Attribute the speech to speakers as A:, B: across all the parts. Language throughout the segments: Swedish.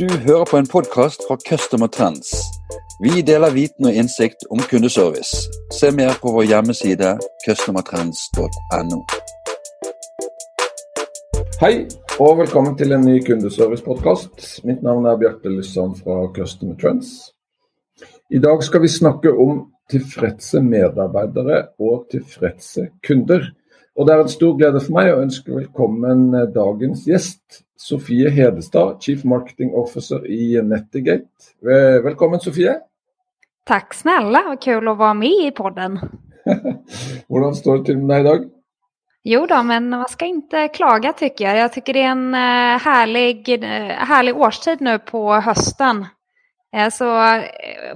A: Du hører på en podkast fra Customer Trends. Vi deler viten og innsikt om kundeservice. Se mer på vår hjemmeside customertrends.no.
B: Hei, og velkommen til en ny kundeservice-podkast. Mitt navn er Bjarte Lysand fra Customer Trends. I dag skal vi snakke om tilfredse medarbeidere og tilfredse kunder. Og Det er en stor glede for meg å ønske velkommen dagens gjest, Sofie Hedestad, Chief Marketing Officer i Netigate. Velkommen Sofie.
C: Tack snälla, vad kul att vara med i podden.
B: Hvordan står det till med dig idag?
C: Jo då, men man ska inte klaga tycker jag. Jag tycker det är en eh, härlig, eh, härlig årstid nu på hösten. Eh, så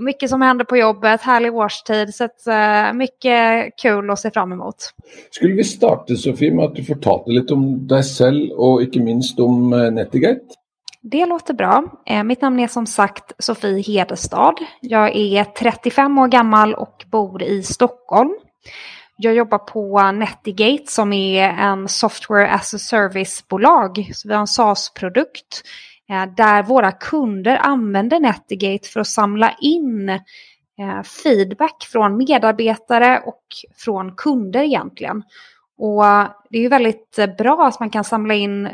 C: mycket som händer på jobbet, härlig årstid, så att, mycket kul att se fram emot.
B: Skulle vi starta Sofie med att du fortalte lite om dig själv och inte minst om Netigate?
C: Det låter bra. Mitt namn är som sagt Sofie Hedestad. Jag är 35 år gammal och bor i Stockholm. Jag jobbar på Netigate som är en software as a service-bolag. Så vi har en SaaS-produkt Eh, där våra kunder använder Netigate för att samla in eh, feedback från medarbetare och från kunder egentligen. Och eh, det är ju väldigt bra att man kan samla in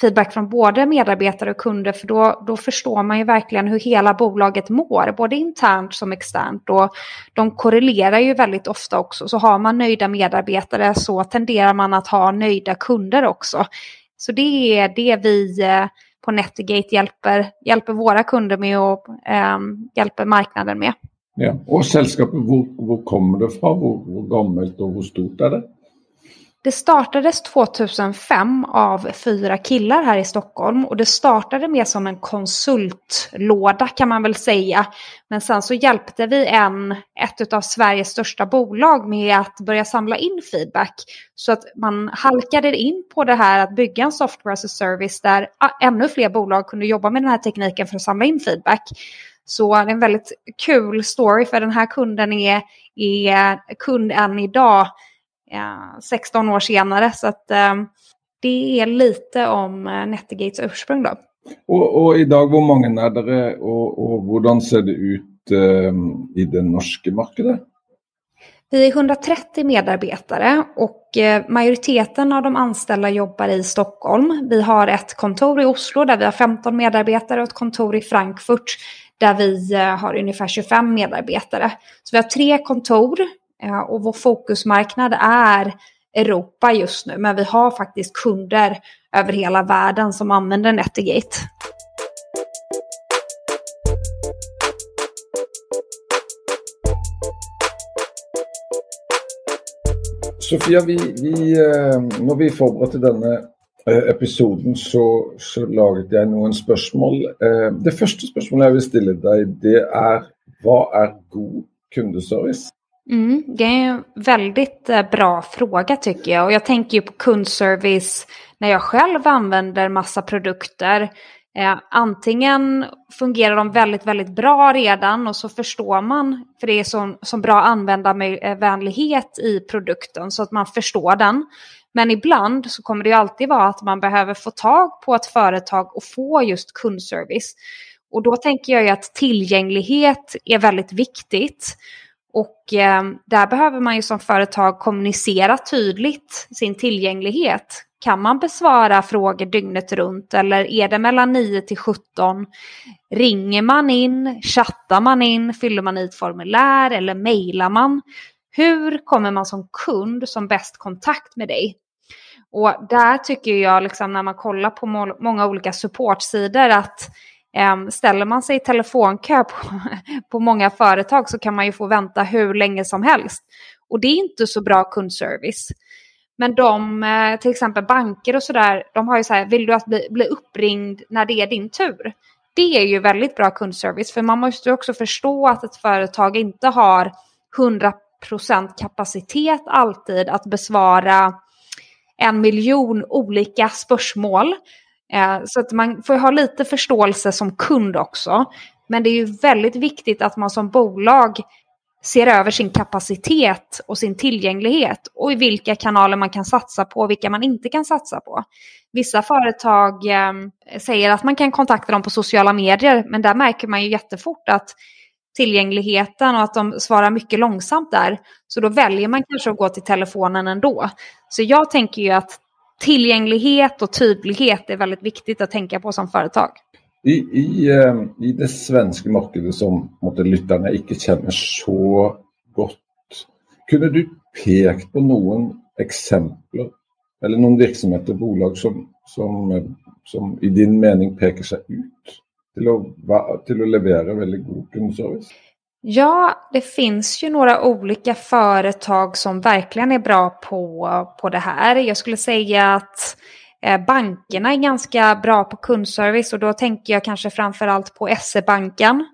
C: feedback från både medarbetare och kunder för då, då förstår man ju verkligen hur hela bolaget mår, både internt som externt och de korrelerar ju väldigt ofta också. Så har man nöjda medarbetare så tenderar man att ha nöjda kunder också. Så det är det vi på Netigate hjälper, hjälper våra kunder med och um, hjälper marknaden med.
B: Ja. Och sällskapet, var kommer det ifrån? Hur gammalt och hur stort är det?
C: Det startades 2005 av fyra killar här i Stockholm och det startade mer som en konsultlåda kan man väl säga. Men sen så hjälpte vi en, ett av Sveriges största bolag med att börja samla in feedback. Så att man halkade in på det här att bygga en software as a service där ännu fler bolag kunde jobba med den här tekniken för att samla in feedback. Så det är en väldigt kul story för den här kunden är, är kund än idag 16 år senare. Så att eh, det är lite om eh, Nettegates ursprung då.
B: Och, och idag, hur många är det och, och hur ser det ut eh, i den norska marknaden?
C: Vi är 130 medarbetare och eh, majoriteten av de anställda jobbar i Stockholm. Vi har ett kontor i Oslo där vi har 15 medarbetare och ett kontor i Frankfurt där vi har ungefär 25 medarbetare. Så vi har tre kontor och vår fokusmarknad är Europa just nu, men vi har faktiskt kunder över hela världen som använder Netigate.
B: Sofia, vi, vi, eh, när vi förberedde denna eh, episoden, så, så laget jeg noen spørsmål. Eh, det första spørsmålet jag vill ställa dig, det är vad är god kundeservice?
C: Mm, det är en väldigt eh, bra fråga tycker jag. Och jag tänker ju på kundservice när jag själv använder massa produkter. Eh, antingen fungerar de väldigt, väldigt bra redan och så förstår man, för det är så, så bra användarvänlighet i produkten så att man förstår den. Men ibland så kommer det ju alltid vara att man behöver få tag på ett företag och få just kundservice. Och då tänker jag ju att tillgänglighet är väldigt viktigt. Och eh, där behöver man ju som företag kommunicera tydligt sin tillgänglighet. Kan man besvara frågor dygnet runt eller är det mellan 9 till 17? Ringer man in? Chattar man in? Fyller man i ett formulär eller mejlar man? Hur kommer man som kund som bäst kontakt med dig? Och där tycker jag, liksom, när man kollar på må många olika supportsidor, att Ehm, ställer man sig i telefonkö på, på många företag så kan man ju få vänta hur länge som helst. Och det är inte så bra kundservice. Men de, eh, till exempel banker och sådär, de har ju så här, vill du att bli, bli uppringd när det är din tur? Det är ju väldigt bra kundservice, för man måste också förstå att ett företag inte har 100% kapacitet alltid att besvara en miljon olika spörsmål. Eh, så att man får ha lite förståelse som kund också. Men det är ju väldigt viktigt att man som bolag ser över sin kapacitet och sin tillgänglighet och i vilka kanaler man kan satsa på och vilka man inte kan satsa på. Vissa företag eh, säger att man kan kontakta dem på sociala medier men där märker man ju jättefort att tillgängligheten och att de svarar mycket långsamt där. Så då väljer man kanske att gå till telefonen ändå. Så jag tänker ju att tillgänglighet och tydlighet är väldigt viktigt att tänka på som företag.
B: I, i, eh, i det svenska marknaden som måtte, lytterne inte känner så gott, kunde du peka på någon exempel eller någon verksamhet eller bolag, som, som, som i din mening pekar sig ut till att, till att leverera väldigt god kundservice?
C: Ja, det finns ju några olika företag som verkligen är bra på, på det här. Jag skulle säga att eh, bankerna är ganska bra på kundservice och då tänker jag kanske framförallt på SE-banken.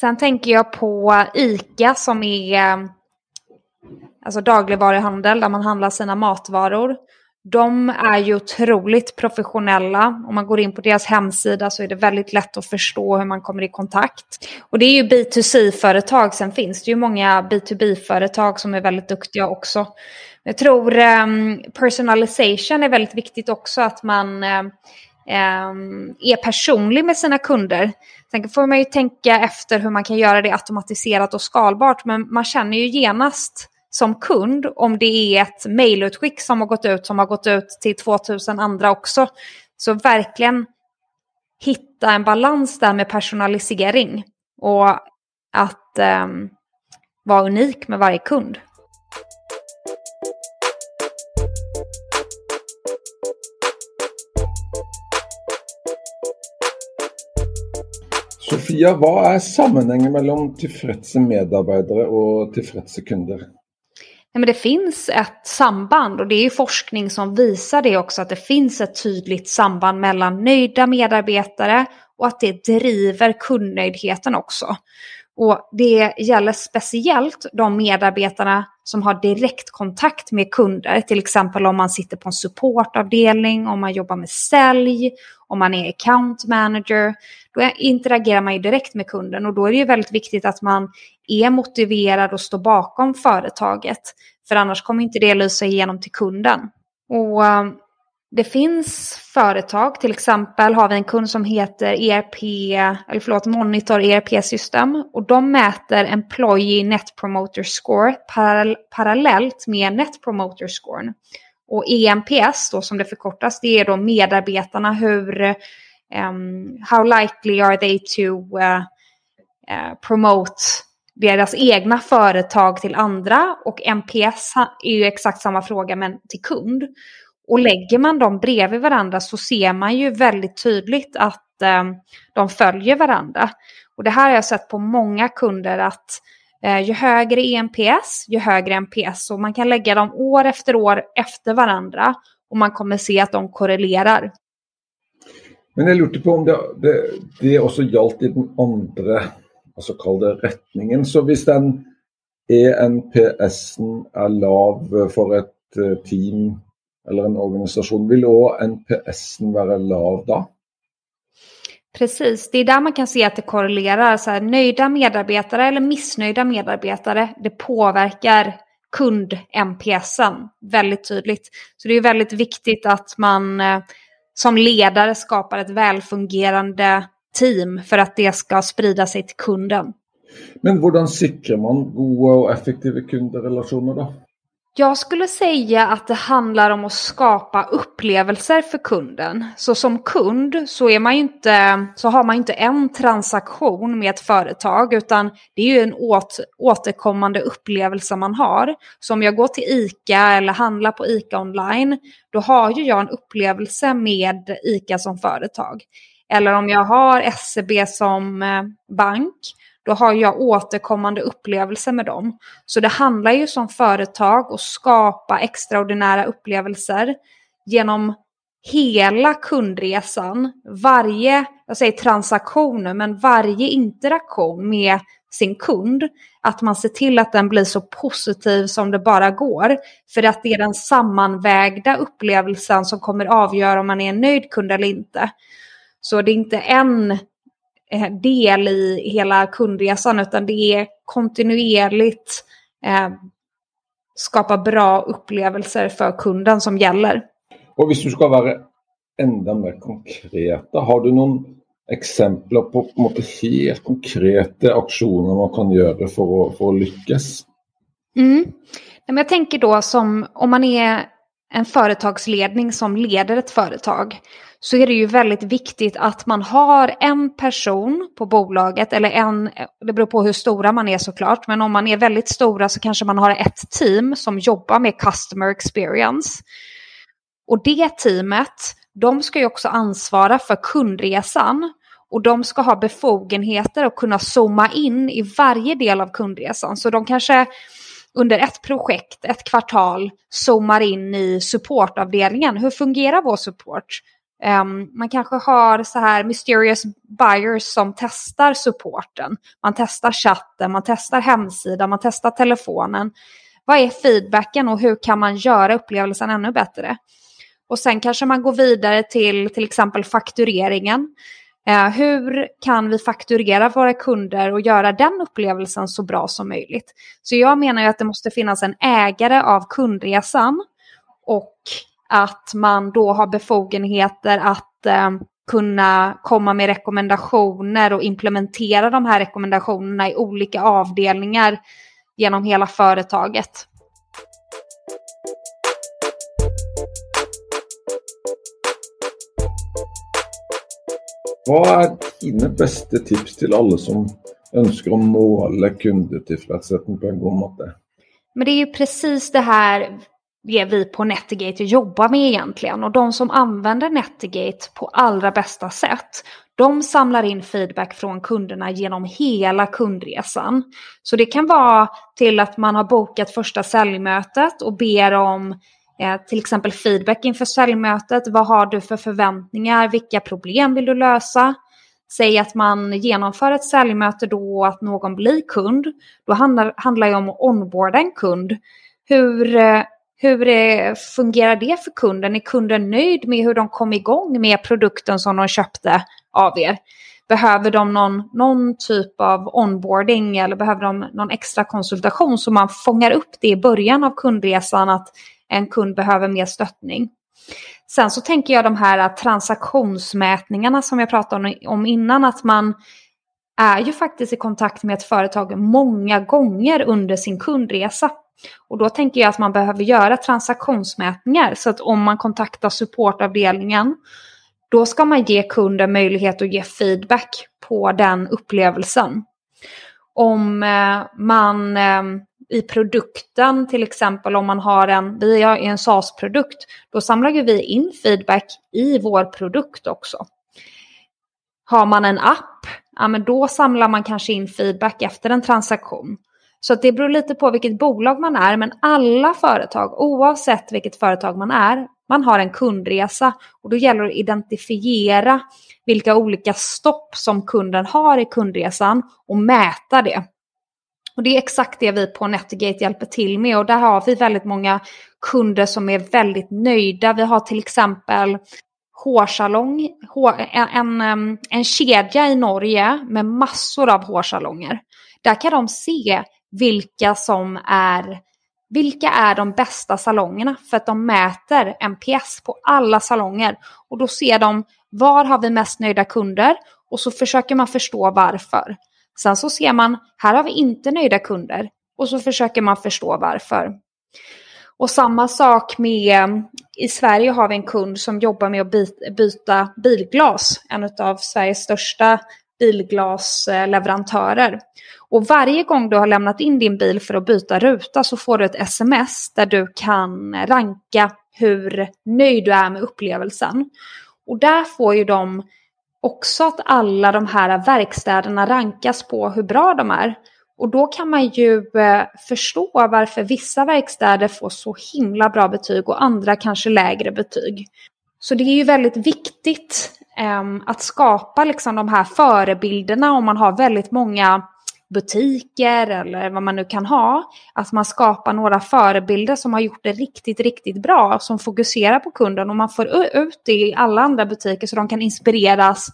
C: Sen tänker jag på ICA som är alltså dagligvaruhandel där man handlar sina matvaror. De är ju otroligt professionella. Om man går in på deras hemsida så är det väldigt lätt att förstå hur man kommer i kontakt. Och det är ju B2C-företag. Sen finns det ju många B2B-företag som är väldigt duktiga också. Jag tror um, personalization är väldigt viktigt också. Att man um, är personlig med sina kunder. Sen får man ju tänka efter hur man kan göra det automatiserat och skalbart. Men man känner ju genast som kund om det är ett mejlutskick som har gått ut som har gått ut till 2000 andra också. Så verkligen hitta en balans där med personalisering och att eh, vara unik med varje kund.
B: Sofia, vad är sammanhanget mellan tillfreds medarbetare och tillfreds kunder?
C: Nej, men det finns ett samband och det är ju forskning som visar det också att det finns ett tydligt samband mellan nöjda medarbetare och att det driver kundnöjdheten också. Och det gäller speciellt de medarbetarna som har direktkontakt med kunder, till exempel om man sitter på en supportavdelning, om man jobbar med sälj, om man är account manager. Då interagerar man ju direkt med kunden och då är det ju väldigt viktigt att man är motiverad och står bakom företaget. För annars kommer inte det lysa igenom till kunden. Och um, det finns företag, till exempel har vi en kund som heter ERP, eller förlåt, Monitor ERP System. Och de mäter Employee Net Promoter Score parallellt med Net Promoter Score. Och EMPS, då, som det förkortas, det är då medarbetarna hur um, how likely are they to uh, uh, promote deras egna företag till andra och MPS är ju exakt samma fråga men till kund. Och lägger man dem bredvid varandra så ser man ju väldigt tydligt att eh, de följer varandra. Och det här har jag sett på många kunder att Eh, ju högre EMPS, ju högre NPS. Och man kan lägga dem år efter år efter varandra och man kommer se att de korrelerar.
B: Men jag lurte på om det, det, det också gjaldt i den andra alltså kallade riktningen. Så om den ENPS-en er lav for et eh, team eller en organisation, vill också NPS-en vara lav då?
C: Precis, det är där man kan se att det korrelerar. Så här, nöjda medarbetare eller missnöjda medarbetare, det påverkar kund-NPSen väldigt tydligt. Så det är väldigt viktigt att man eh, som ledare skapar ett välfungerande team för att det ska sprida sig till kunden.
B: Men hur säkrar man goda och effektiva kundrelationer då?
C: Jag skulle säga att det handlar om att skapa upplevelser för kunden. Så som kund så, är man inte, så har man inte en transaktion med ett företag utan det är ju en åt, återkommande upplevelse man har. Så om jag går till ICA eller handlar på ICA online då har ju jag en upplevelse med ICA som företag. Eller om jag har SEB som eh, bank, då har jag återkommande upplevelser med dem. Så det handlar ju som företag att skapa extraordinära upplevelser genom hela kundresan, varje, jag säger transaktion, men varje interaktion med sin kund, att man ser till att den blir så positiv som det bara går. För att det är den sammanvägda upplevelsen som kommer avgöra om man är en nöjd kund eller inte. Så det är inte en del i hela kundresan utan det är kontinuerligt eh, skapa bra upplevelser för kunden som gäller.
B: Och om du ska vara ända mer konkreta, har du någon exempel på, på helt konkreta aktioner man kan göra för att, för att lyckas?
C: Mm. Jag tänker då som om man är en företagsledning som leder ett företag så är det ju väldigt viktigt att man har en person på bolaget, eller en, det beror på hur stora man är såklart, men om man är väldigt stora så kanske man har ett team som jobbar med customer experience. Och det teamet, de ska ju också ansvara för kundresan och de ska ha befogenheter att kunna zooma in i varje del av kundresan. Så de kanske under ett projekt, ett kvartal, zoomar in i supportavdelningen. Hur fungerar vår support? Um, man kanske har så här mysterious buyers som testar supporten. Man testar chatten, man testar hemsidan, man testar telefonen. Vad är feedbacken och hur kan man göra upplevelsen ännu bättre? Och sen kanske man går vidare till till exempel faktureringen. Eh, hur kan vi fakturera våra kunder och göra den upplevelsen så bra som möjligt? Så jag menar ju att det måste finnas en ägare av kundresan och att man då har befogenheter att eh, kunna komma med rekommendationer och implementera de här rekommendationerna i olika avdelningar genom hela företaget.
B: Vad är dina bästa tips till alla som önskar måla kundtillfredsheten på en god måte?
C: Men det är ju precis det här det vi på Netigate jobbar med egentligen. Och de som använder Netigate på allra bästa sätt, de samlar in feedback från kunderna genom hela kundresan. Så det kan vara till att man har bokat första säljmötet och ber om Eh, till exempel feedback inför säljmötet. Vad har du för förväntningar? Vilka problem vill du lösa? Säg att man genomför ett säljmöte då och att någon blir kund. Då handlar, handlar det om att onboarda en kund. Hur, eh, hur eh, fungerar det för kunden? Är kunden nöjd med hur de kom igång med produkten som de köpte av er? Behöver de någon, någon typ av onboarding eller behöver de någon extra konsultation så man fångar upp det i början av kundresan att en kund behöver mer stöttning. Sen så tänker jag de här transaktionsmätningarna som jag pratade om innan, att man är ju faktiskt i kontakt med ett företag många gånger under sin kundresa. Och då tänker jag att man behöver göra transaktionsmätningar så att om man kontaktar supportavdelningen då ska man ge kunden möjlighet att ge feedback på den upplevelsen. Om eh, man eh, i produkten, till exempel om man har en, vi har en SaaS-produkt, då samlar ju vi in feedback i vår produkt också. Har man en app, ja men då samlar man kanske in feedback efter en transaktion. Så det beror lite på vilket bolag man är, men alla företag, oavsett vilket företag man är, man har en kundresa och då gäller det att identifiera vilka olika stopp som kunden har i kundresan och mäta det. Och det är exakt det vi på Netigate hjälper till med och där har vi väldigt många kunder som är väldigt nöjda. Vi har till exempel hårsalong, en, en, en kedja i Norge med massor av hårsalonger. Där kan de se vilka som är vilka är de bästa salongerna? För att de mäter NPS på alla salonger. Och då ser de var har vi mest nöjda kunder? Och så försöker man förstå varför. Sen så ser man, här har vi inte nöjda kunder. Och så försöker man förstå varför. Och samma sak med, i Sverige har vi en kund som jobbar med att byta bilglas. En av Sveriges största bilglasleverantörer. Och varje gång du har lämnat in din bil för att byta ruta så får du ett sms där du kan ranka hur nöjd du är med upplevelsen. Och där får ju de också att alla de här verkstäderna rankas på hur bra de är. Och då kan man ju eh, förstå varför vissa verkstäder får så himla bra betyg och andra kanske lägre betyg. Så det är ju väldigt viktigt Ehm, att skapa liksom de här förebilderna om man har väldigt många butiker eller vad man nu kan ha. Att man skapar några förebilder som har gjort det riktigt, riktigt bra. Som fokuserar på kunden och man får ut det i alla andra butiker så de kan inspireras.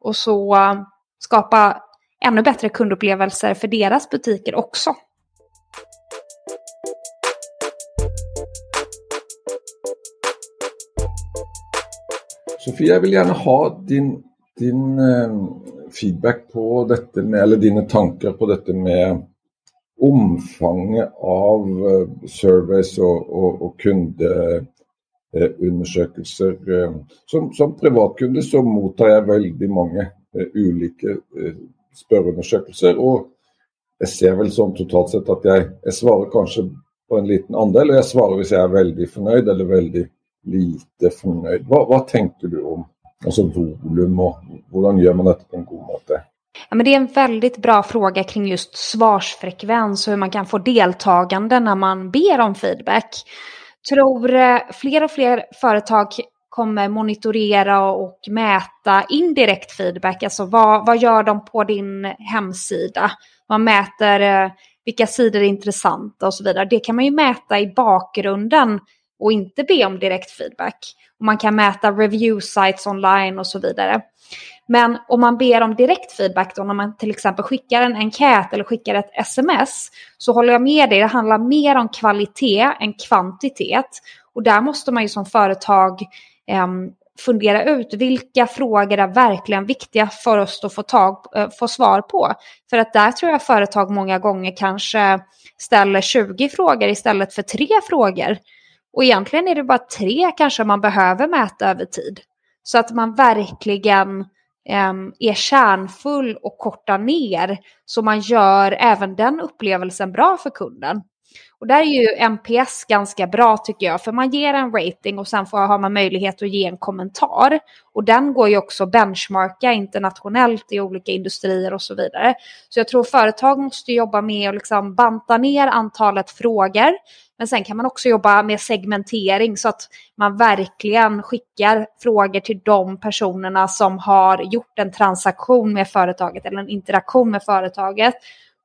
C: Och så eh, skapa ännu bättre kundupplevelser för deras butiker också.
B: Sofie, jag vill gärna ha din, din eh, feedback på detta med, eller dina tankar på detta med omfånget av eh, service och, och, och kundundersökelser. Eh, som, som privatkunde så mottar jag väldigt många eh, olika eh, spørreundersøkelser. Och jag ser väl som totalt sett att jag, jag svarar kanske på en liten andel, och jag svarar om jag är väldigt förnöjd eller väldigt lite förnöjd. Vad, vad tänker du om alltså volym och hur gör man detta på en god måte?
C: Ja, men det är en väldigt bra fråga kring just svarsfrekvens och hur man kan få deltagande när man ber om feedback. Tror eh, fler och fler företag kommer monitorera och mäta indirekt feedback, alltså vad, vad gör de på din hemsida? Man mäter eh, vilka sidor är intressanta och så vidare. Det kan man ju mäta i bakgrunden och inte be om direkt feedback. Och man kan mäta review sites online och så vidare. Men om man ber om direkt feedback då när man till exempel skickar en enkät eller skickar ett sms så håller jag med dig, det handlar mer om kvalitet än kvantitet. Och där måste man ju som företag eh, fundera ut vilka frågor är verkligen viktiga för oss att få, tag, eh, få svar på. För att där tror jag företag många gånger kanske ställer 20 frågor istället för tre frågor. Och egentligen är det bara tre kanske man behöver mäta över tid. Så att man verkligen eh, är kärnfull och kortar ner så man gör även den upplevelsen bra för kunden. Och där är ju NPS ganska bra tycker jag, för man ger en rating och sen får, har man möjlighet att ge en kommentar. Och den går ju också att benchmarka internationellt i olika industrier och så vidare. Så jag tror företag måste jobba med att liksom banta ner antalet frågor. Men sen kan man också jobba med segmentering så att man verkligen skickar frågor till de personerna som har gjort en transaktion med företaget eller en interaktion med företaget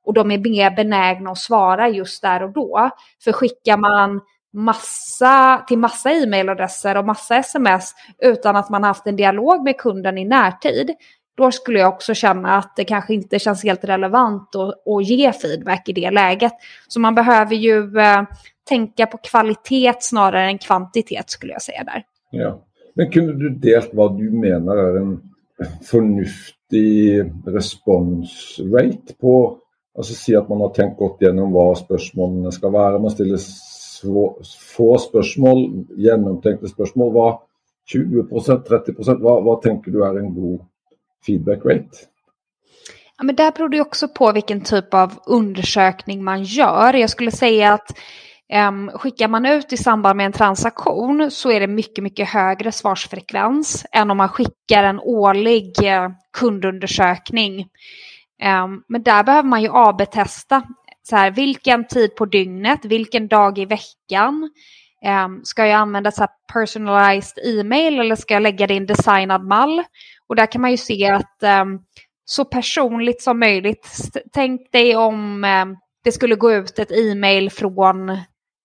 C: och de är mer benägna att svara just där och då. För skickar man massa, till massa e-mailadresser och massa sms utan att man haft en dialog med kunden i närtid, då skulle jag också känna att det kanske inte känns helt relevant att, att ge feedback i det läget. Så man behöver ju eh, tänka på kvalitet snarare än kvantitet skulle jag säga där.
B: Ja. Men kunde du dela vad du menar är en förnuftig responsrate på Altså Si at man har tenkt godt gjennom hva spørsmålene skal være. Man stiller få spørsmål, gjennomtenkte spørsmål. Hva 20% 30 hva, hva tenker du är en god feedback rate?
C: Ja, men där beror det också på vilken typ av undersökning man gör. Jag skulle säga att um, skickar man ut i samband med en transaktion så är det mycket, mycket högre svarsfrekvens än om man skickar en årlig uh, kundundersökning. Um, men där behöver man ju AB-testa. Så här, vilken tid på dygnet, vilken dag i veckan. Um, ska jag använda så personalized e-mail eller ska jag lägga det i en designad mall? Och där kan man ju se att um, så personligt som möjligt. Tänk dig om det skulle gå ut ett e-mail från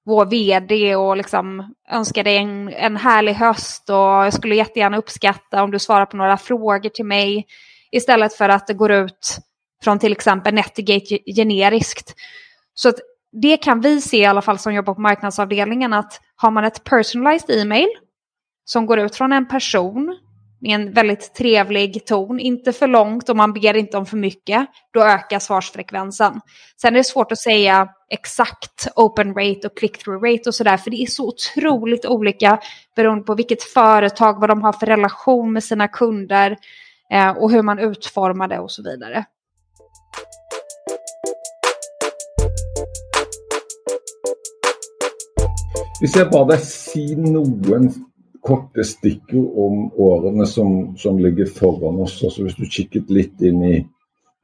C: vår vd och liksom önska dig en, en härlig höst och jag skulle jättegärna uppskatta om du svarar på några frågor till mig istället för att det går ut från till exempel Netigate generiskt. Så att det kan vi se i alla fall som jobbar på marknadsavdelningen att har man ett personalized e-mail som går ut från en person med en väldigt trevlig ton, inte för långt och man ber inte om för mycket, då ökar svarsfrekvensen. Sen är det svårt att säga exakt open rate och click-through rate och sådär, för det är så otroligt olika beroende på vilket företag, vad de har för relation med sina kunder eh, och hur man utformar det och så vidare.
B: Hvis jeg ba deg si noen korte stikkord om årene som, som, ligger foran oss, altså hvis du kikket litt inn i,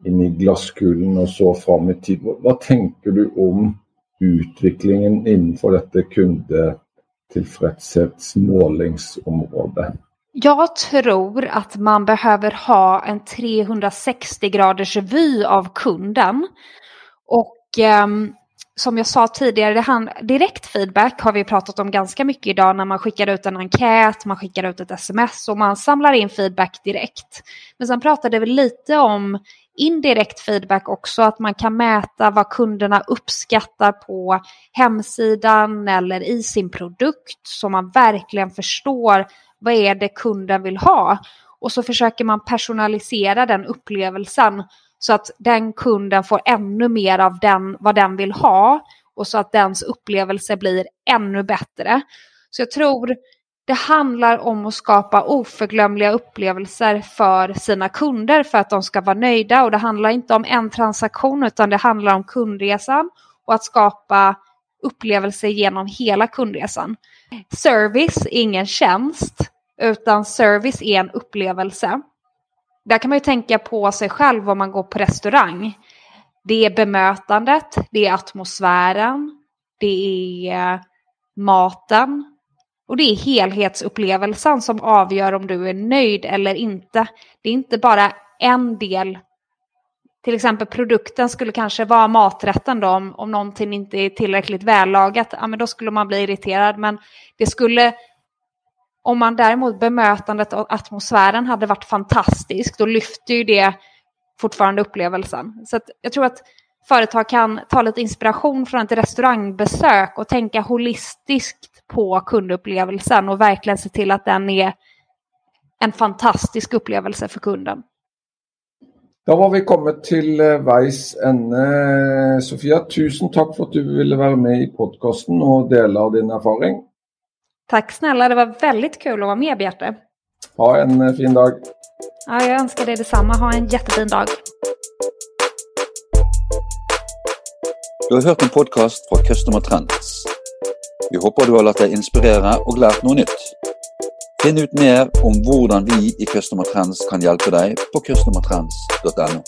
B: inn i glasskulen og så fram i tid, hva, hva tenker du om utviklingen innenfor dette kundetilfredshetsmålingsområdet?
C: Jag tror att man behöver ha en 360 graders vy av kunden. Och eh, som jag sa tidigare, det hand, direkt feedback har vi pratat om ganska mycket idag när man skickar ut en enkät, man skickar ut ett sms och man samlar in feedback direkt. Men sen pratade vi lite om indirekt feedback också, att man kan mäta vad kunderna uppskattar på hemsidan eller i sin produkt så man verkligen förstår vad är det kunden vill ha. Och så försöker man personalisera den upplevelsen så att den kunden får ännu mer av den, vad den vill ha och så att dens upplevelse blir ännu bättre. Så jag tror det handlar om att skapa oförglömliga upplevelser för sina kunder för att de ska vara nöjda. Och det handlar inte om en transaktion utan det handlar om kundresan och att skapa upplevelser genom hela kundresan. Service är ingen tjänst utan service är en upplevelse. Där kan man ju tänka på sig själv om man går på restaurang. Det är bemötandet, det är atmosfären, det är maten och det är helhetsupplevelsen som avgör om du är nöjd eller inte. Det är inte bara en del. Till exempel produkten skulle kanske vara maträtten då om, om någonting inte är tillräckligt vällagat. Ja, men då skulle man bli irriterad. Men det skulle om man däremot bemötandet och atmosfären hade varit fantastisk, då lyfter ju det fortfarande upplevelsen. Så jag tror att företag kan ta lite inspiration från ett restaurangbesök och tänka holistiskt på kundupplevelsen och verkligen se till att den är en fantastisk upplevelse för kunden.
B: Då har vi kommit till eh, ände. Sofia, tusen tack för att du ville vara med i podcasten och dela av din erfarenhet.
C: Tack snälla, det var väldigt kul att vara med Bjarte.
B: Ha en eh, fin dag.
C: Ja, jag önskar dig detsamma. Ha en jättefin dag.
A: Du har hört en podcast från Customer Trends. Vi hoppas du har låtit dig inspirera och lärt något nytt. Finn ut mer om hur vi i Customer Trends kan hjälpa dig på customertrends.no.